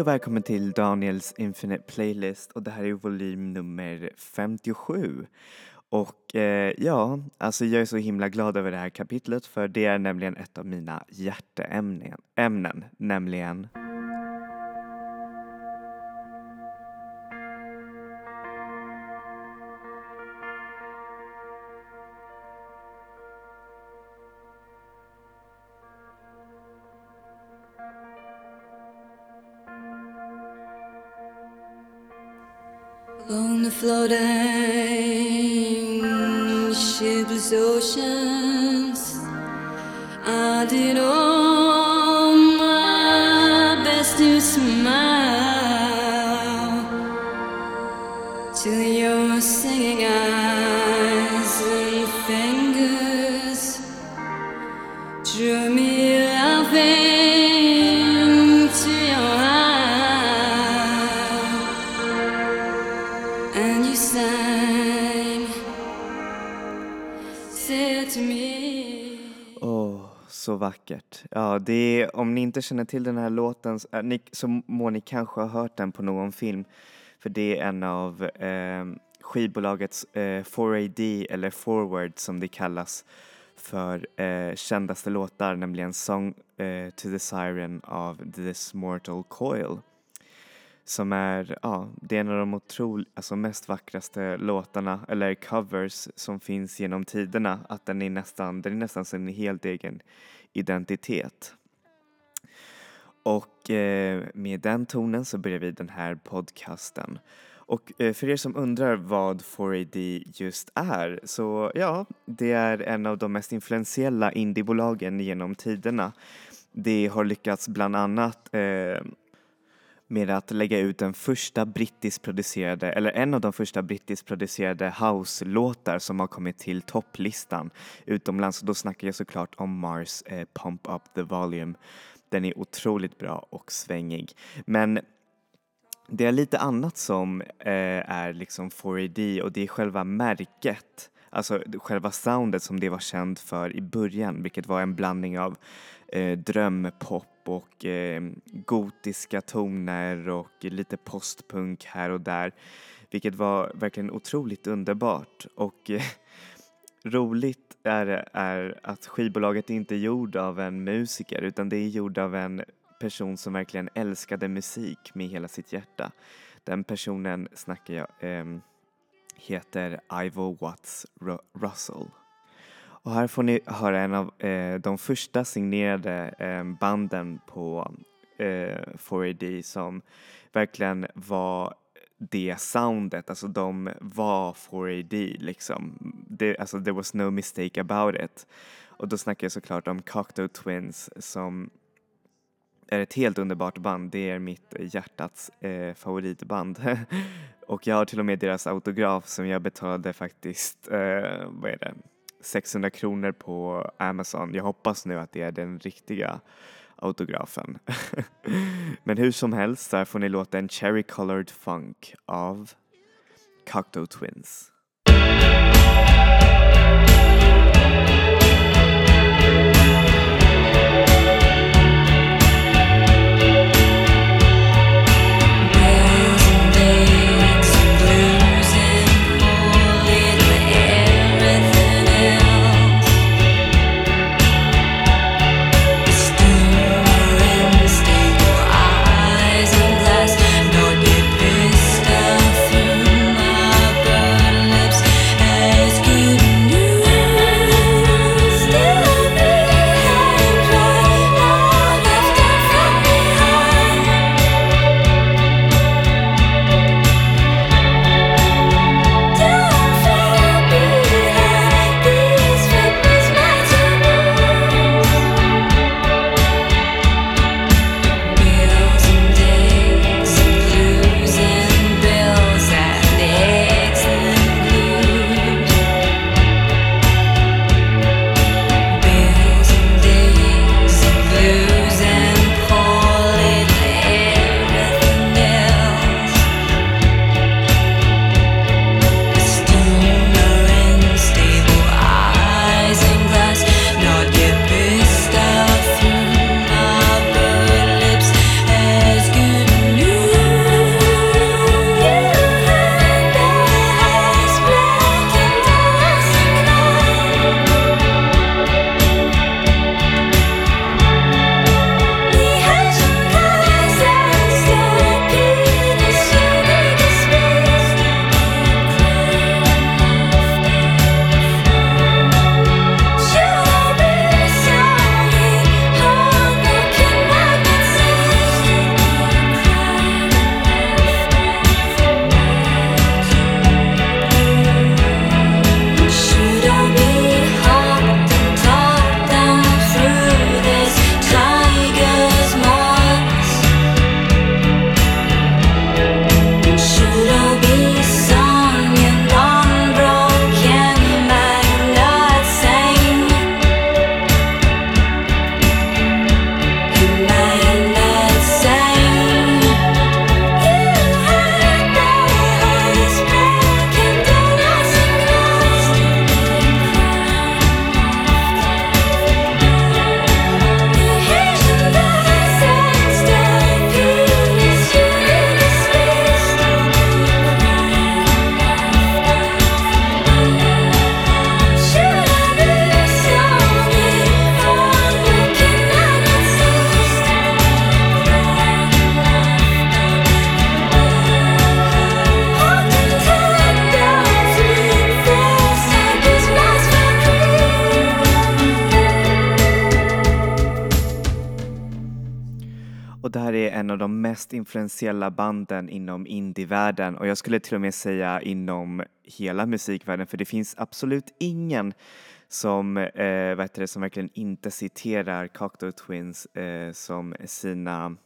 Hej och välkommen till Daniels Infinite Playlist och det här är volym nummer 57. Och eh, ja, alltså jag är så himla glad över det här kapitlet för det är nämligen ett av mina hjärteämnen, ämnen, nämligen floating shipless oceans, I did all Ja, det är, om ni inte känner till den här låten så, äh, ni, så må ni kanske ha hört den på någon film. För det är en av eh, skivbolagets eh, 4AD eller Forward som det kallas för eh, kändaste låtar, nämligen Song eh, to the Siren av This Mortal Coil. Som är, ja, det är en av de otroligt, alltså mest vackraste låtarna, eller covers, som finns genom tiderna. Att den är nästan, den är nästan sin helt egen identitet. Och eh, med den tonen så börjar vi den här podcasten. Och eh, för er som undrar vad 4AD just är, så ja, det är en av de mest influentiella indiebolagen genom tiderna. Det har lyckats bland annat eh, med att lägga ut den första brittiskt producerade, eller en av de första brittiskt producerade house-låtar som har kommit till topplistan utomlands. Och då snackar jag såklart om Mars eh, Pump Up The Volume. Den är otroligt bra och svängig. Men det är lite annat som eh, är liksom 4AD och det är själva märket, alltså själva soundet som det var känd för i början, vilket var en blandning av eh, drömpop och eh, gotiska toner och lite postpunk här och där, vilket var verkligen otroligt underbart och eh, roligt är, är att skivbolaget inte är gjord av en musiker utan det är gjord av en person som verkligen älskade musik med hela sitt hjärta. Den personen snackar jag ehm, heter Ivo Watts Ru- Russell. Och här får ni höra en av eh, de första signerade eh, banden på eh, 4AD som verkligen var det soundet, alltså de var 4AD liksom. Det, alltså there was no mistake about it. Och då snackar jag såklart om Cocteau Twins som är ett helt underbart band. Det är mitt hjärtats eh, favoritband. och jag har till och med deras autograf som jag betalade faktiskt, eh, vad är det, 600 kronor på Amazon. Jag hoppas nu att det är den riktiga autografen. Men hur som helst, där får ni låta en Cherry Colored Funk av Cocteau Twins. Mest influentiella banden inom indievärlden och jag skulle till och med säga inom hela musikvärlden för det finns absolut ingen som, eh, vad heter det, som verkligen inte citerar Cocteau Twins eh, som sina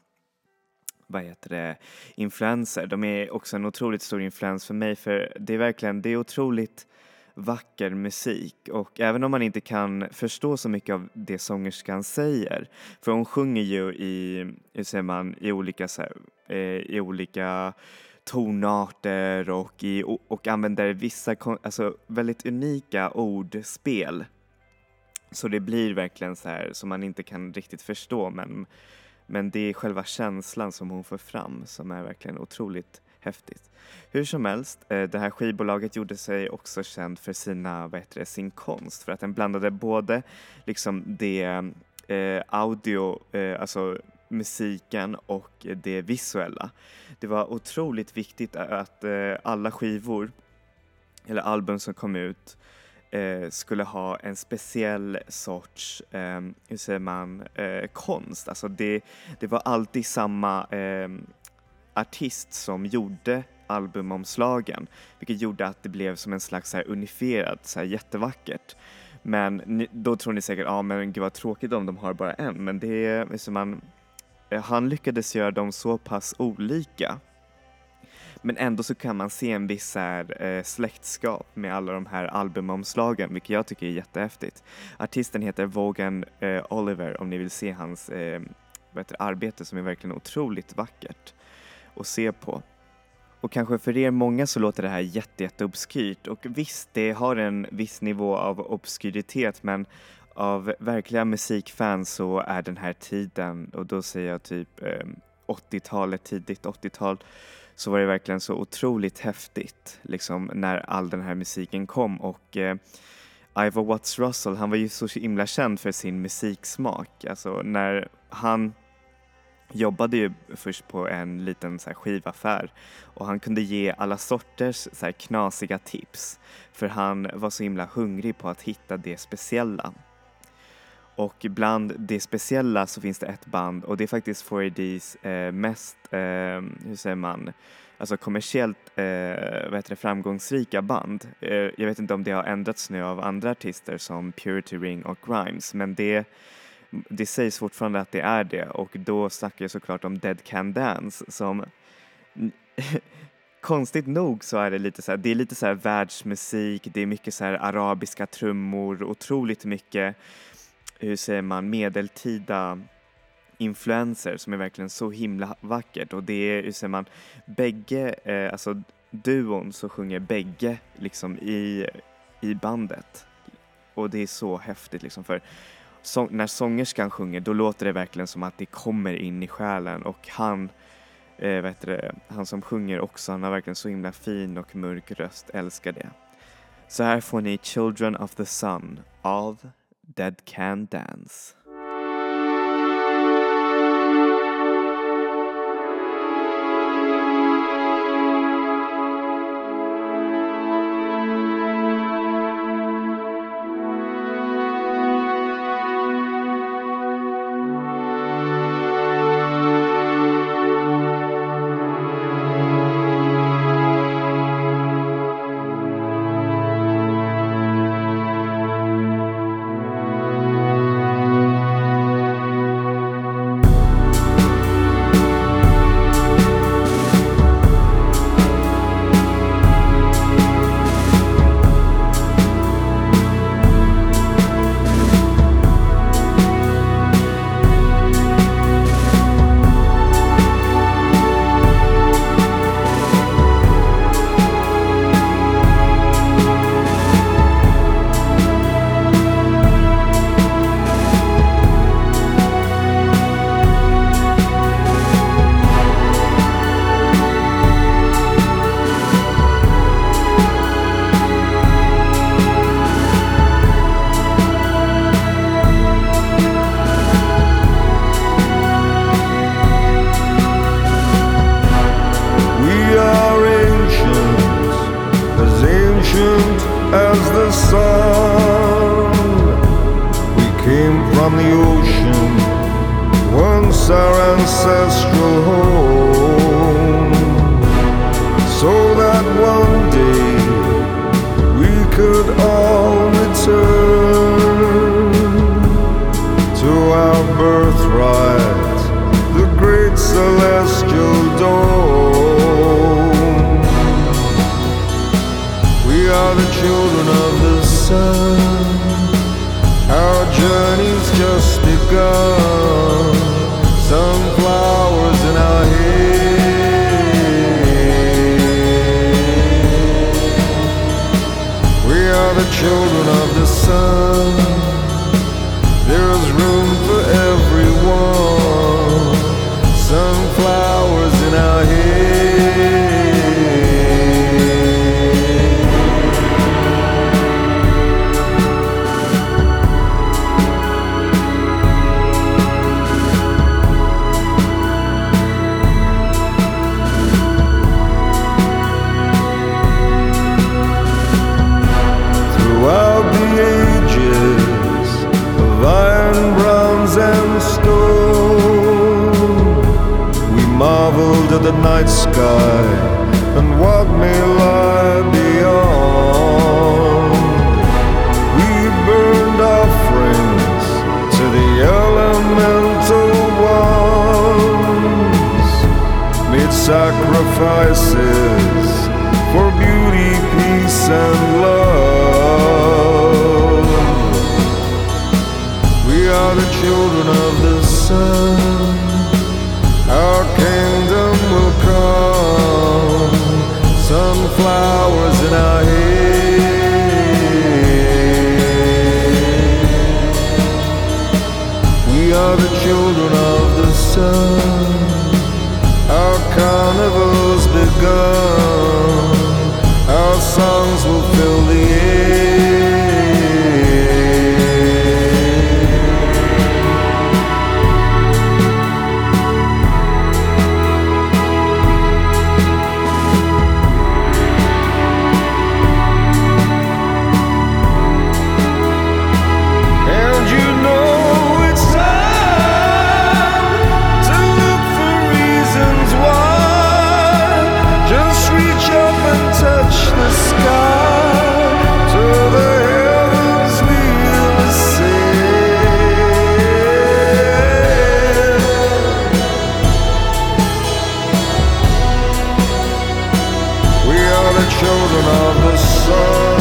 vad heter det, influenser. De är också en otroligt stor influens för mig för det är verkligen, det är otroligt vacker musik och även om man inte kan förstå så mycket av det sångerskan säger, för hon sjunger ju i, hur säger man, i olika, så här, eh, i olika tonarter och, i, och använder vissa alltså, väldigt unika ordspel. Så det blir verkligen så här som man inte kan riktigt förstå men, men det är själva känslan som hon får fram som är verkligen otroligt häftigt. Hur som helst, eh, det här skivbolaget gjorde sig också känd för sina, vad heter det, sin konst för att den blandade både liksom det eh, audio, eh, alltså musiken och det visuella. Det var otroligt viktigt att eh, alla skivor eller album som kom ut eh, skulle ha en speciell sorts, eh, hur säger man, eh, konst. Alltså det, det var alltid samma eh, artist som gjorde albumomslagen, vilket gjorde att det blev som en slags så här unifierat, så här jättevackert. Men ni, då tror ni säkert, ja ah, men gud vad tråkigt om de har bara en, men det är så man, eh, han lyckades göra dem så pass olika. Men ändå så kan man se en viss här, eh, släktskap med alla de här albumomslagen, vilket jag tycker är jättehäftigt. Artisten heter Vaughan eh, Oliver om ni vill se hans eh, arbete som är verkligen otroligt vackert att se på. Och kanske för er många så låter det här jätte, jätte obskyrt och visst, det har en viss nivå av obskyritet men av verkliga musikfans så är den här tiden, och då säger jag typ eh, 80-talet, tidigt 80-tal, så var det verkligen så otroligt häftigt liksom när all den här musiken kom och eh, Ivor Watts Russell, han var ju så himla känd för sin musiksmak. Alltså när han jobbade ju först på en liten så här, skivaffär och han kunde ge alla sorters så här, knasiga tips för han var så himla hungrig på att hitta det speciella. Och bland det speciella så finns det ett band och det är faktiskt 4ADs eh, mest, eh, hur säger man, alltså kommersiellt eh, vad heter det, framgångsrika band. Eh, jag vet inte om det har ändrats nu av andra artister som Purity Ring och Grimes men det det sägs fortfarande att det är det och då snackar jag såklart om Dead Can Dance som konstigt nog så är det lite så här, det är lite så här världsmusik, det är mycket så här arabiska trummor, otroligt mycket, hur säger man, medeltida influenser som är verkligen så himla vackert. Och det är, hur säger man, bägge, eh, alltså duon så sjunger bägge liksom i, i bandet. Och det är så häftigt liksom för så, när sångerskan sjunger då låter det verkligen som att det kommer in i själen och han, eh, vet du, han som sjunger också, han har verkligen så himla fin och mörk röst, älskar det. Så här får ni Children of the Sun av Dead Can Dance. From the ocean, once our ancestral home, so that one day we could all return. go. sky children of the sun.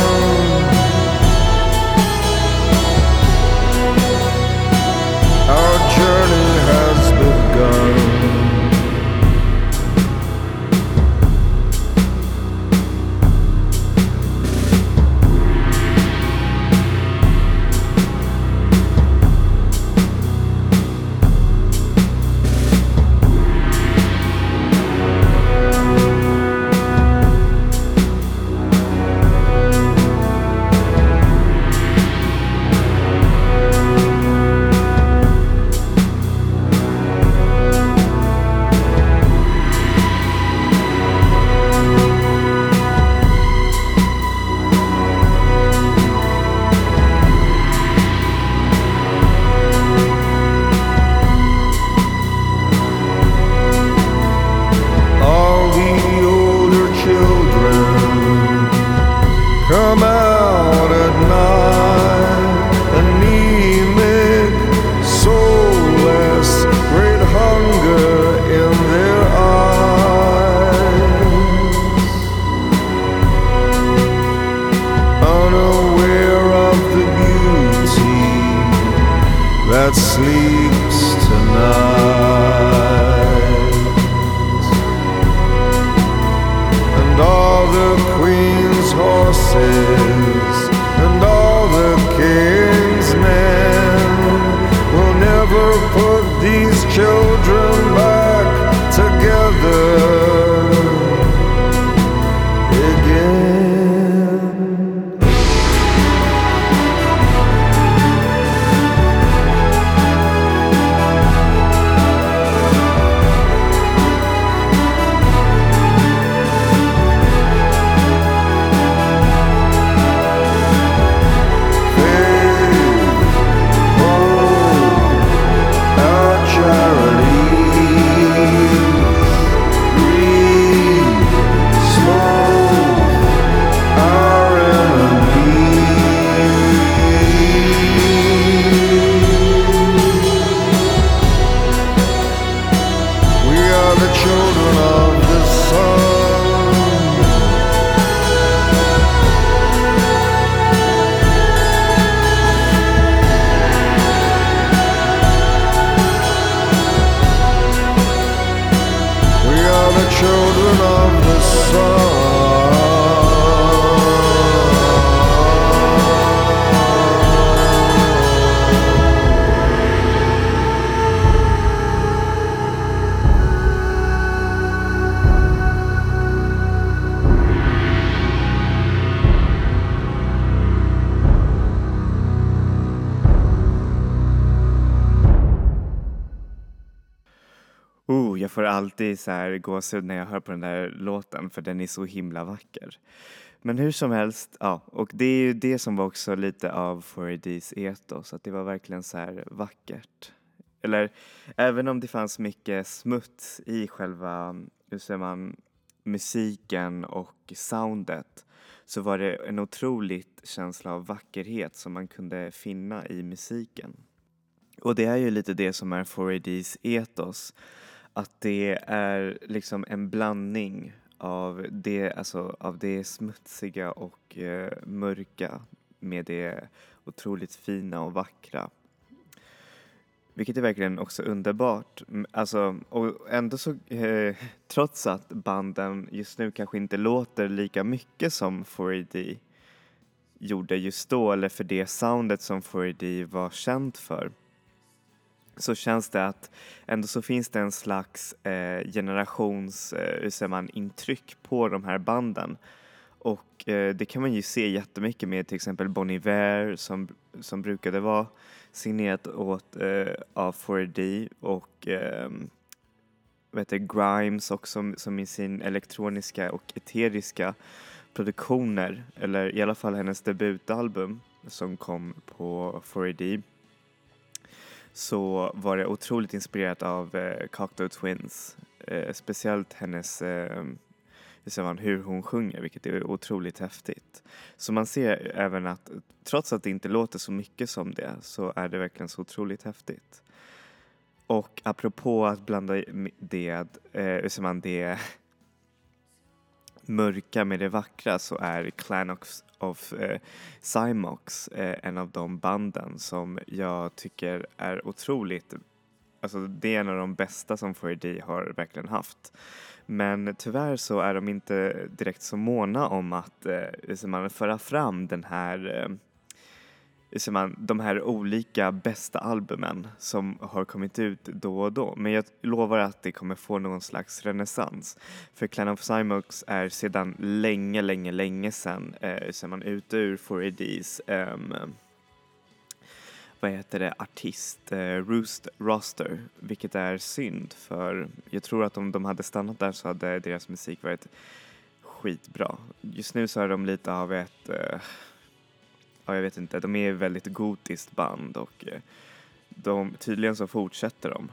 that sleeps tonight. And all the Queen's horses. Alltid så här gåshud när jag hör på den där låten för den är så himla vacker. Men hur som helst, ja, och det är ju det som var också lite av 4ADs etos, att det var verkligen så här vackert. Eller även om det fanns mycket smuts i själva, hur säger man, musiken och soundet så var det en otroligt känsla av vackerhet som man kunde finna i musiken. Och det är ju lite det som är 4ADs etos, att det är liksom en blandning av det, alltså, av det smutsiga och eh, mörka med det otroligt fina och vackra. Vilket är verkligen också underbart. Alltså, och ändå så, eh, trots att banden just nu kanske inte låter lika mycket som 4D gjorde just då, eller för det soundet som 4D var känt för, så känns det att ändå så finns det en slags eh, generations, eh, hur säger man, intryck på de här banden. Och eh, det kan man ju se jättemycket med till exempel Bon Iver som, som brukade vara signerat åt eh, av 4D och eh, vet det, Grimes också som i sin elektroniska och eteriska produktioner, eller i alla fall hennes debutalbum som kom på 4D så var det otroligt inspirerat av eh, Cocktail Twins. Eh, speciellt hennes, eh, hur, säger man, hur hon sjunger, vilket är otroligt häftigt. Så man ser även att trots att det inte låter så mycket som det så är det verkligen så otroligt häftigt. Och apropå att blanda det, eh, hur säger man, det mörka med det vackra så är Clan of, of eh, Cymox eh, en av de banden som jag tycker är otroligt, alltså det är en av de bästa som 4D har verkligen haft. Men tyvärr så är de inte direkt så måna om att eh, liksom, man, föra fram den här eh, ser man, de här olika bästa albumen som har kommit ut då och då. Men jag lovar att det kommer få någon slags renässans. För Clan of Simox är sedan länge, länge, länge sedan eh, ser man ute ur 4ADs eh, vad heter det, artist, eh, roost, roster, vilket är synd för jag tror att om de hade stannat där så hade deras musik varit skitbra. Just nu så är de lite av ett eh, ja, jag vet inte, de är ett väldigt gotiskt band och eh, de, tydligen så fortsätter de.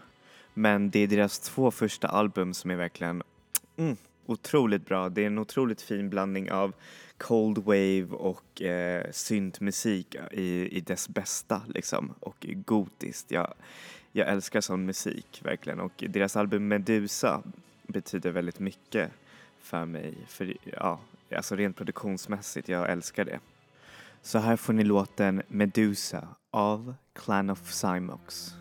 Men det är deras två första album som är verkligen mm, otroligt bra. Det är en otroligt fin blandning av cold wave och eh, syntmusik i, i dess bästa liksom och gotiskt. Jag, jag älskar sån musik verkligen och deras album Medusa betyder väldigt mycket för mig. För, ja, alltså rent produktionsmässigt, jag älskar det. Så här får ni låten Medusa av Clan of Cymox.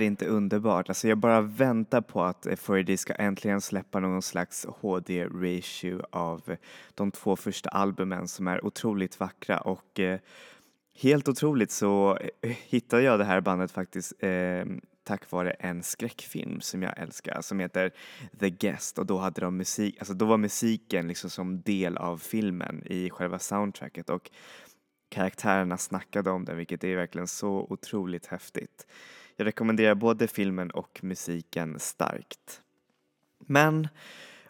Är inte underbart? Alltså jag bara väntar på att 4D ska äntligen släppa någon slags HD-ratio av de två första albumen som är otroligt vackra. Och eh, helt otroligt så eh, hittade jag det här bandet faktiskt eh, tack vare en skräckfilm som jag älskar som heter The Guest. Och då hade de musik, alltså då var musiken liksom som del av filmen i själva soundtracket. Och karaktärerna snackade om den vilket är verkligen så otroligt häftigt. Jag rekommenderar både filmen och musiken starkt. Men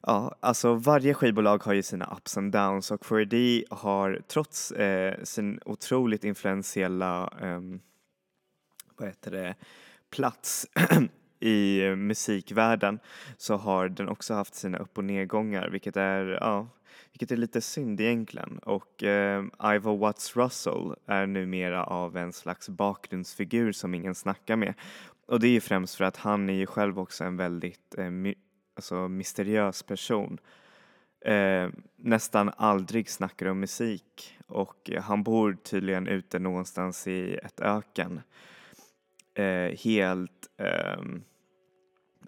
ja, alltså varje skivbolag har ju sina ups and downs och 4D har trots eh, sin otroligt influentiella eh, vad heter det, plats i musikvärlden så har den också haft sina upp och nedgångar vilket är, ja, vilket är lite synd egentligen. Och eh, Ivo Watts Russell är numera av en slags bakgrundsfigur som ingen snackar med. Och det är ju främst för att han är ju själv också en väldigt eh, my alltså mysteriös person. Eh, nästan aldrig snackar om musik och eh, han bor tydligen ute någonstans i ett öken. Eh, helt eh,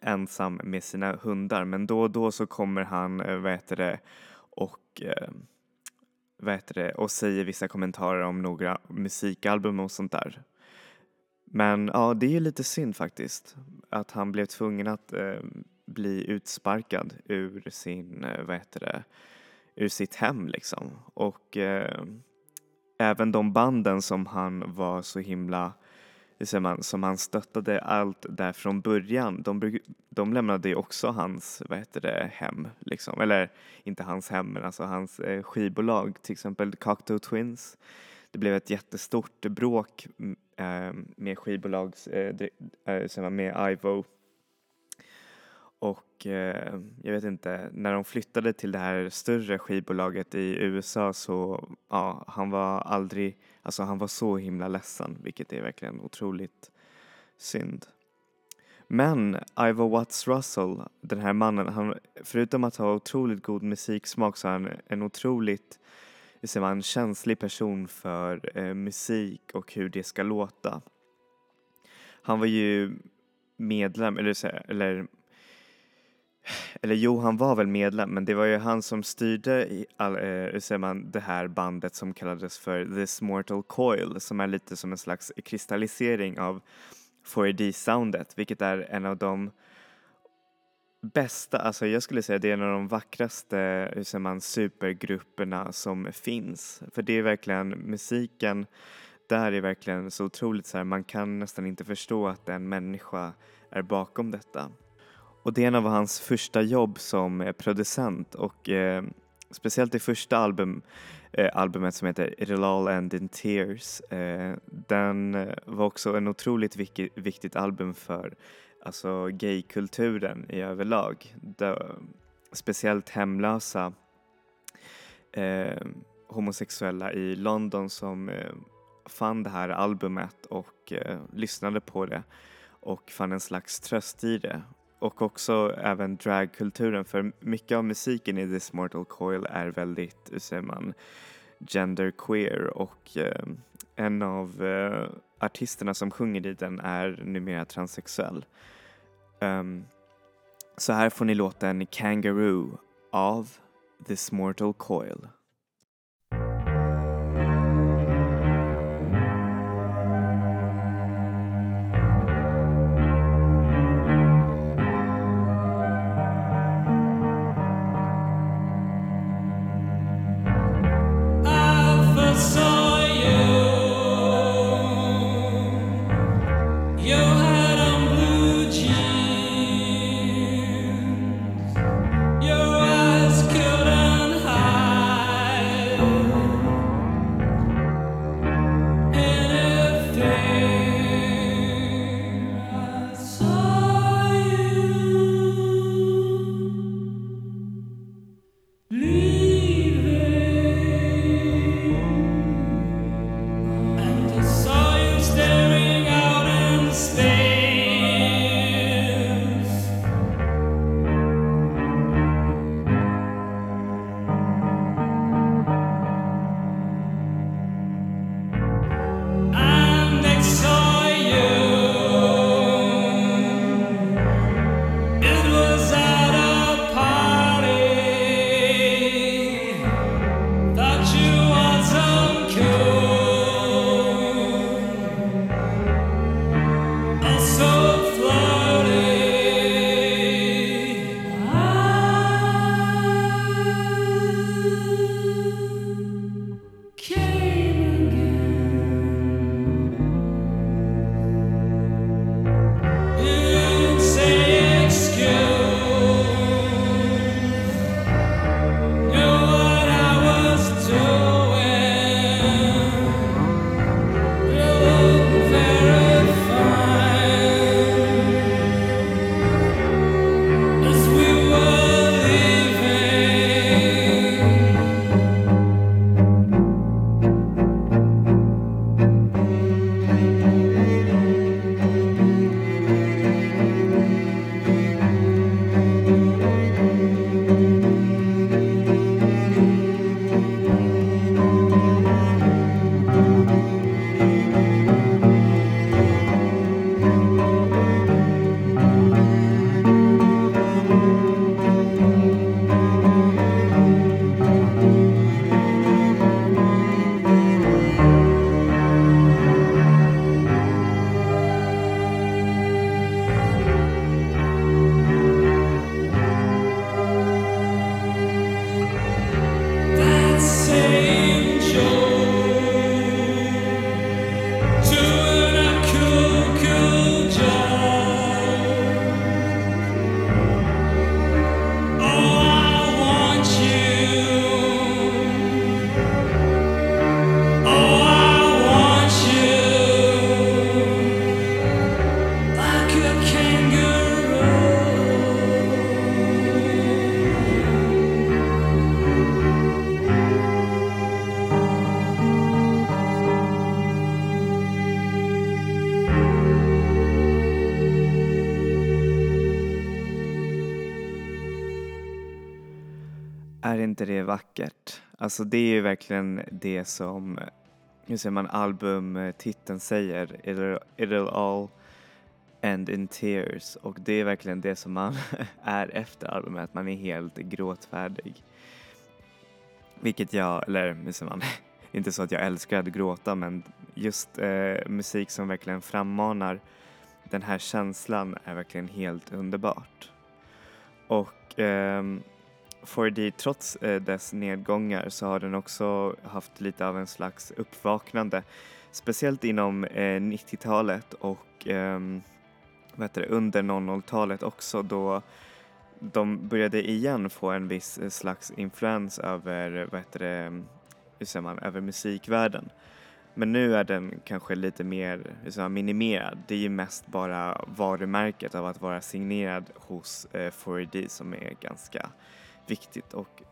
ensam med sina hundar men då och då så kommer han, eh, vad heter det, och eh, vad heter det, och säger vissa kommentarer om några musikalbum och sånt där. Men ja, det är ju lite synd faktiskt att han blev tvungen att eh, bli utsparkad ur sin, eh, vad heter det, ur sitt hem liksom. Och eh, även de banden som han var så himla det säger man, som han stöttade allt där från början, de, de lämnade ju också hans, vad heter det, hem liksom. Eller inte hans hem, men alltså hans eh, skivbolag, till exempel Cocteau Twins. Det blev ett jättestort bråk mm, eh, med skivbolags, eh, eh, med Ivo och eh, jag vet inte, när de flyttade till det här större skivbolaget i USA så, ja, han var aldrig, alltså han var så himla ledsen, vilket är verkligen otroligt synd. Men Ivor Watts Russell, den här mannen, han, förutom att ha otroligt god musiksmak så är han en otroligt hur säger man, känslig person för eh, musik och hur det ska låta. Han var ju medlem, eller, eller eller jo, han var väl medlem, men det var ju han som styrde i all, eh, hur säger man, det här bandet som kallades för This Mortal Coil, som är lite som en slags kristallisering av 4D-soundet, vilket är en av de bästa, alltså jag skulle säga det är en av de vackraste, hur säger man, supergrupperna som finns. För det är verkligen musiken, där är verkligen så otroligt så här, man kan nästan inte förstå att en människa är bakom detta. Och det är en av hans första jobb som eh, producent och eh, speciellt det första album, eh, albumet som heter It'll All End In Tears. Eh, den eh, var också en otroligt vik viktigt album för alltså gaykulturen i överlag. De, speciellt hemlösa eh, homosexuella i London som eh, fann det här albumet och lyssnade på det och fann en slags tröst i det och också även dragkulturen för mycket av musiken i This Mortal Coil är väldigt, hur säger man, genderqueer och eh, en av eh, artisterna som sjunger i den är numera transsexuell. Um, så här får ni låten Kangaroo av This Mortal Coil. Alltså det är ju verkligen det som, hur säger man, albumtiteln säger. It'll, it'll all end in tears. Och det är verkligen det som man är efter albumet, att man är helt gråtfärdig. Vilket jag, eller hur säger man, inte så att jag älskar att gråta men just eh, musik som verkligen frammanar den här känslan är verkligen helt underbart. Och ehm, 4D, trots eh, dess nedgångar så har den också haft lite av en slags uppvaknande. Speciellt inom eh, 90-talet och ehm, vad heter det, under 00-talet också då de började igen få en viss eh, slags influens över, vad heter det, hur säger man, över musikvärlden. Men nu är den kanske lite mer liksom, minimerad. Det är ju mest bara varumärket av att vara signerad hos eh, 4D som är ganska viktigt och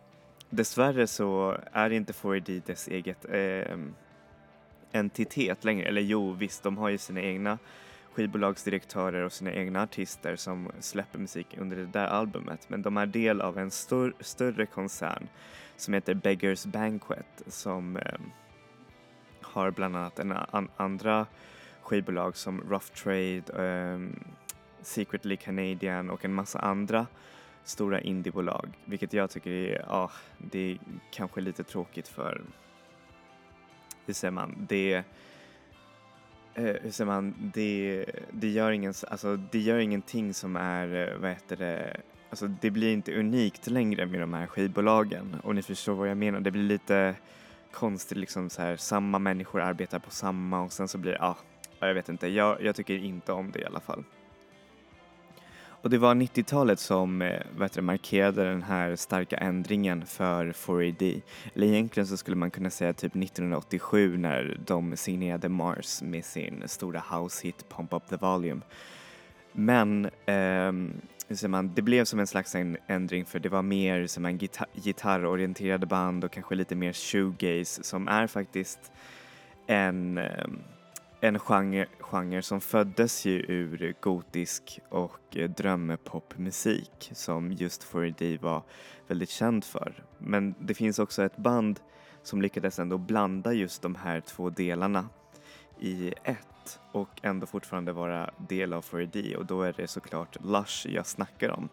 dessvärre så är inte 4D dess eget eh, entitet längre. Eller jo, visst, de har ju sina egna skivbolagsdirektörer och sina egna artister som släpper musik under det där albumet men de är del av en stor, större koncern som heter Beggars Banquet som eh, har bland annat en an, andra skivbolag som Rough Trade, eh, Secretly Canadian och en massa andra stora indiebolag vilket jag tycker är, ja, det är kanske lite tråkigt för, hur säger man, det eh, hur säger man, det, det, gör ingen, alltså, det gör ingenting som är, eh, vad heter det, alltså det blir inte unikt längre med de här skivbolagen. Och ni förstår vad jag menar, det blir lite konstigt liksom så här, samma människor arbetar på samma och sen så blir det, ja, jag vet inte, jag, jag tycker inte om det i alla fall. Och det var 90-talet som eh, vet du, markerade den här starka ändringen för 4AD. Eller egentligen så skulle man kunna säga typ 1987 när de signerade Mars med sin stora house-hit Pump Up The Volume. Men ehm, man, det blev som en slags ändring för det var mer som en gitar gitarrorienterade band och kanske lite mer shoegaze som är faktiskt en ehm, en genre, genre som föddes ju ur gotisk och drömmepopmusik drömpopmusik som just 4D var väldigt känd för. Men det finns också ett band som lyckades ändå blanda just de här två delarna i ett och ändå fortfarande vara del av 4D och då är det såklart Lush jag snackar om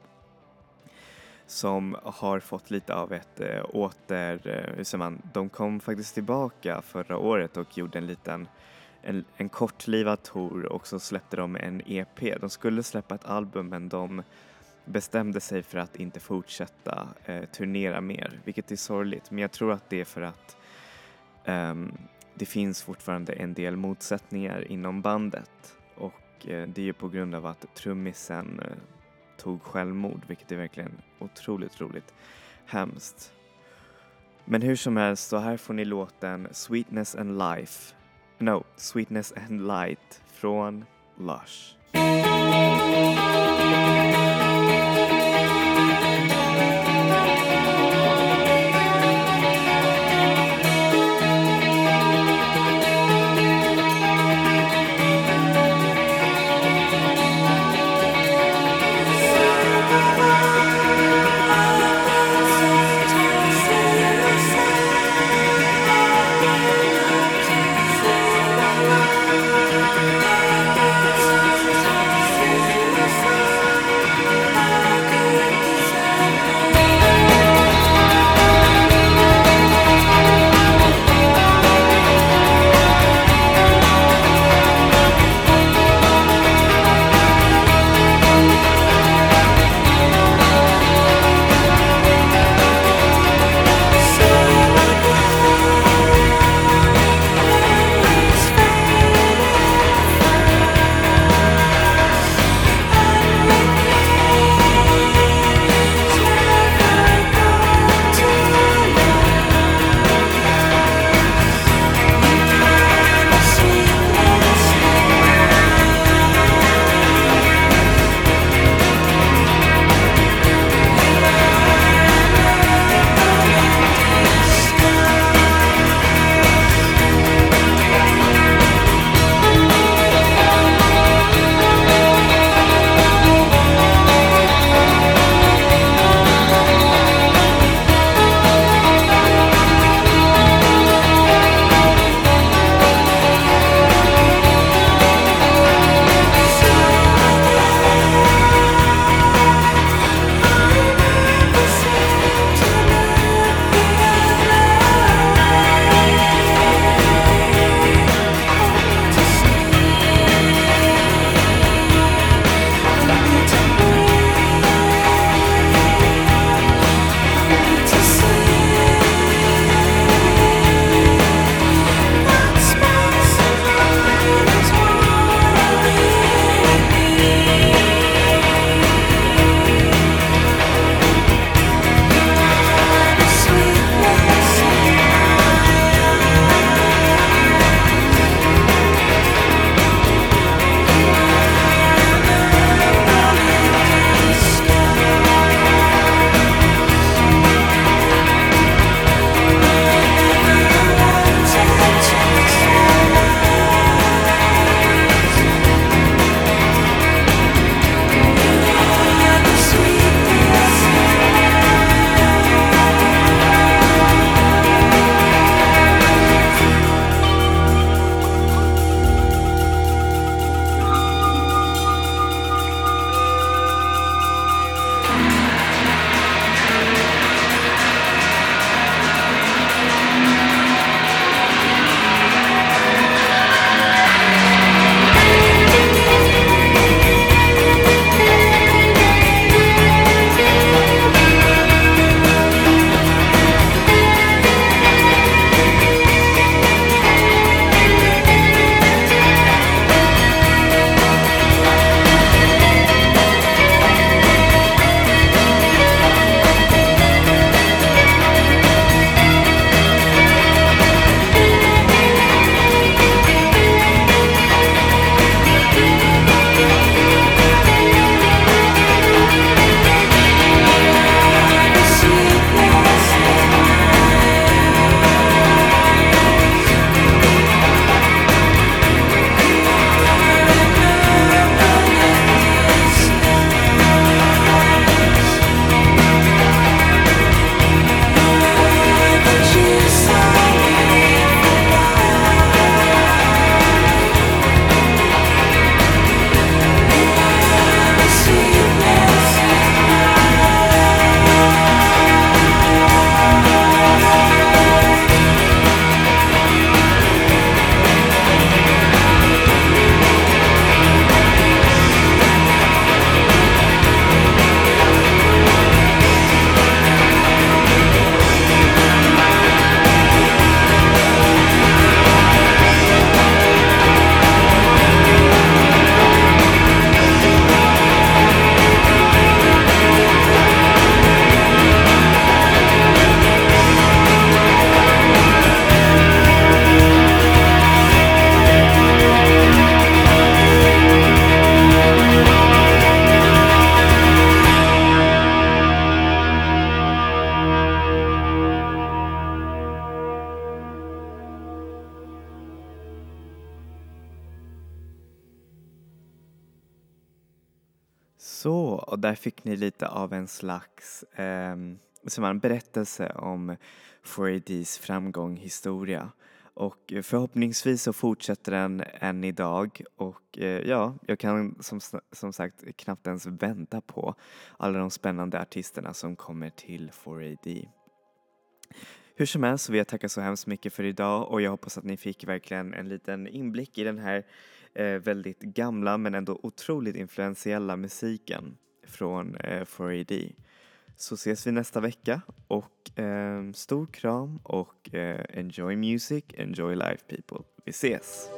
som har fått lite av ett äh, åter, äh, hur säger man, de kom faktiskt tillbaka förra året och gjorde en liten en, en kortlivad tour och så släppte de en EP. De skulle släppa ett album men de bestämde sig för att inte fortsätta eh, turnera mer, vilket är sorgligt. Men jag tror att det är för att um, det finns fortfarande en del motsättningar inom bandet och eh, det är ju på grund av att trummisen eh, tog självmord, vilket är verkligen otroligt, roligt hemskt. Men hur som helst, så här får ni låten Sweetness and Life No, Sweetness and Light från Lush. Ni lite av en slags ehm, som en berättelse om 4ADs framgång, historia. Och förhoppningsvis så fortsätter den än idag och eh, ja, jag kan som, som sagt knappt ens vänta på alla de spännande artisterna som kommer till 4AD. Hur som helst så vill jag tacka så hemskt mycket för idag och jag hoppas att ni fick verkligen en liten inblick i den här eh, väldigt gamla men ändå otroligt influentiella musiken från eh, 4AD. Så ses vi nästa vecka och eh, stor kram och eh, enjoy music, enjoy life people. Vi ses!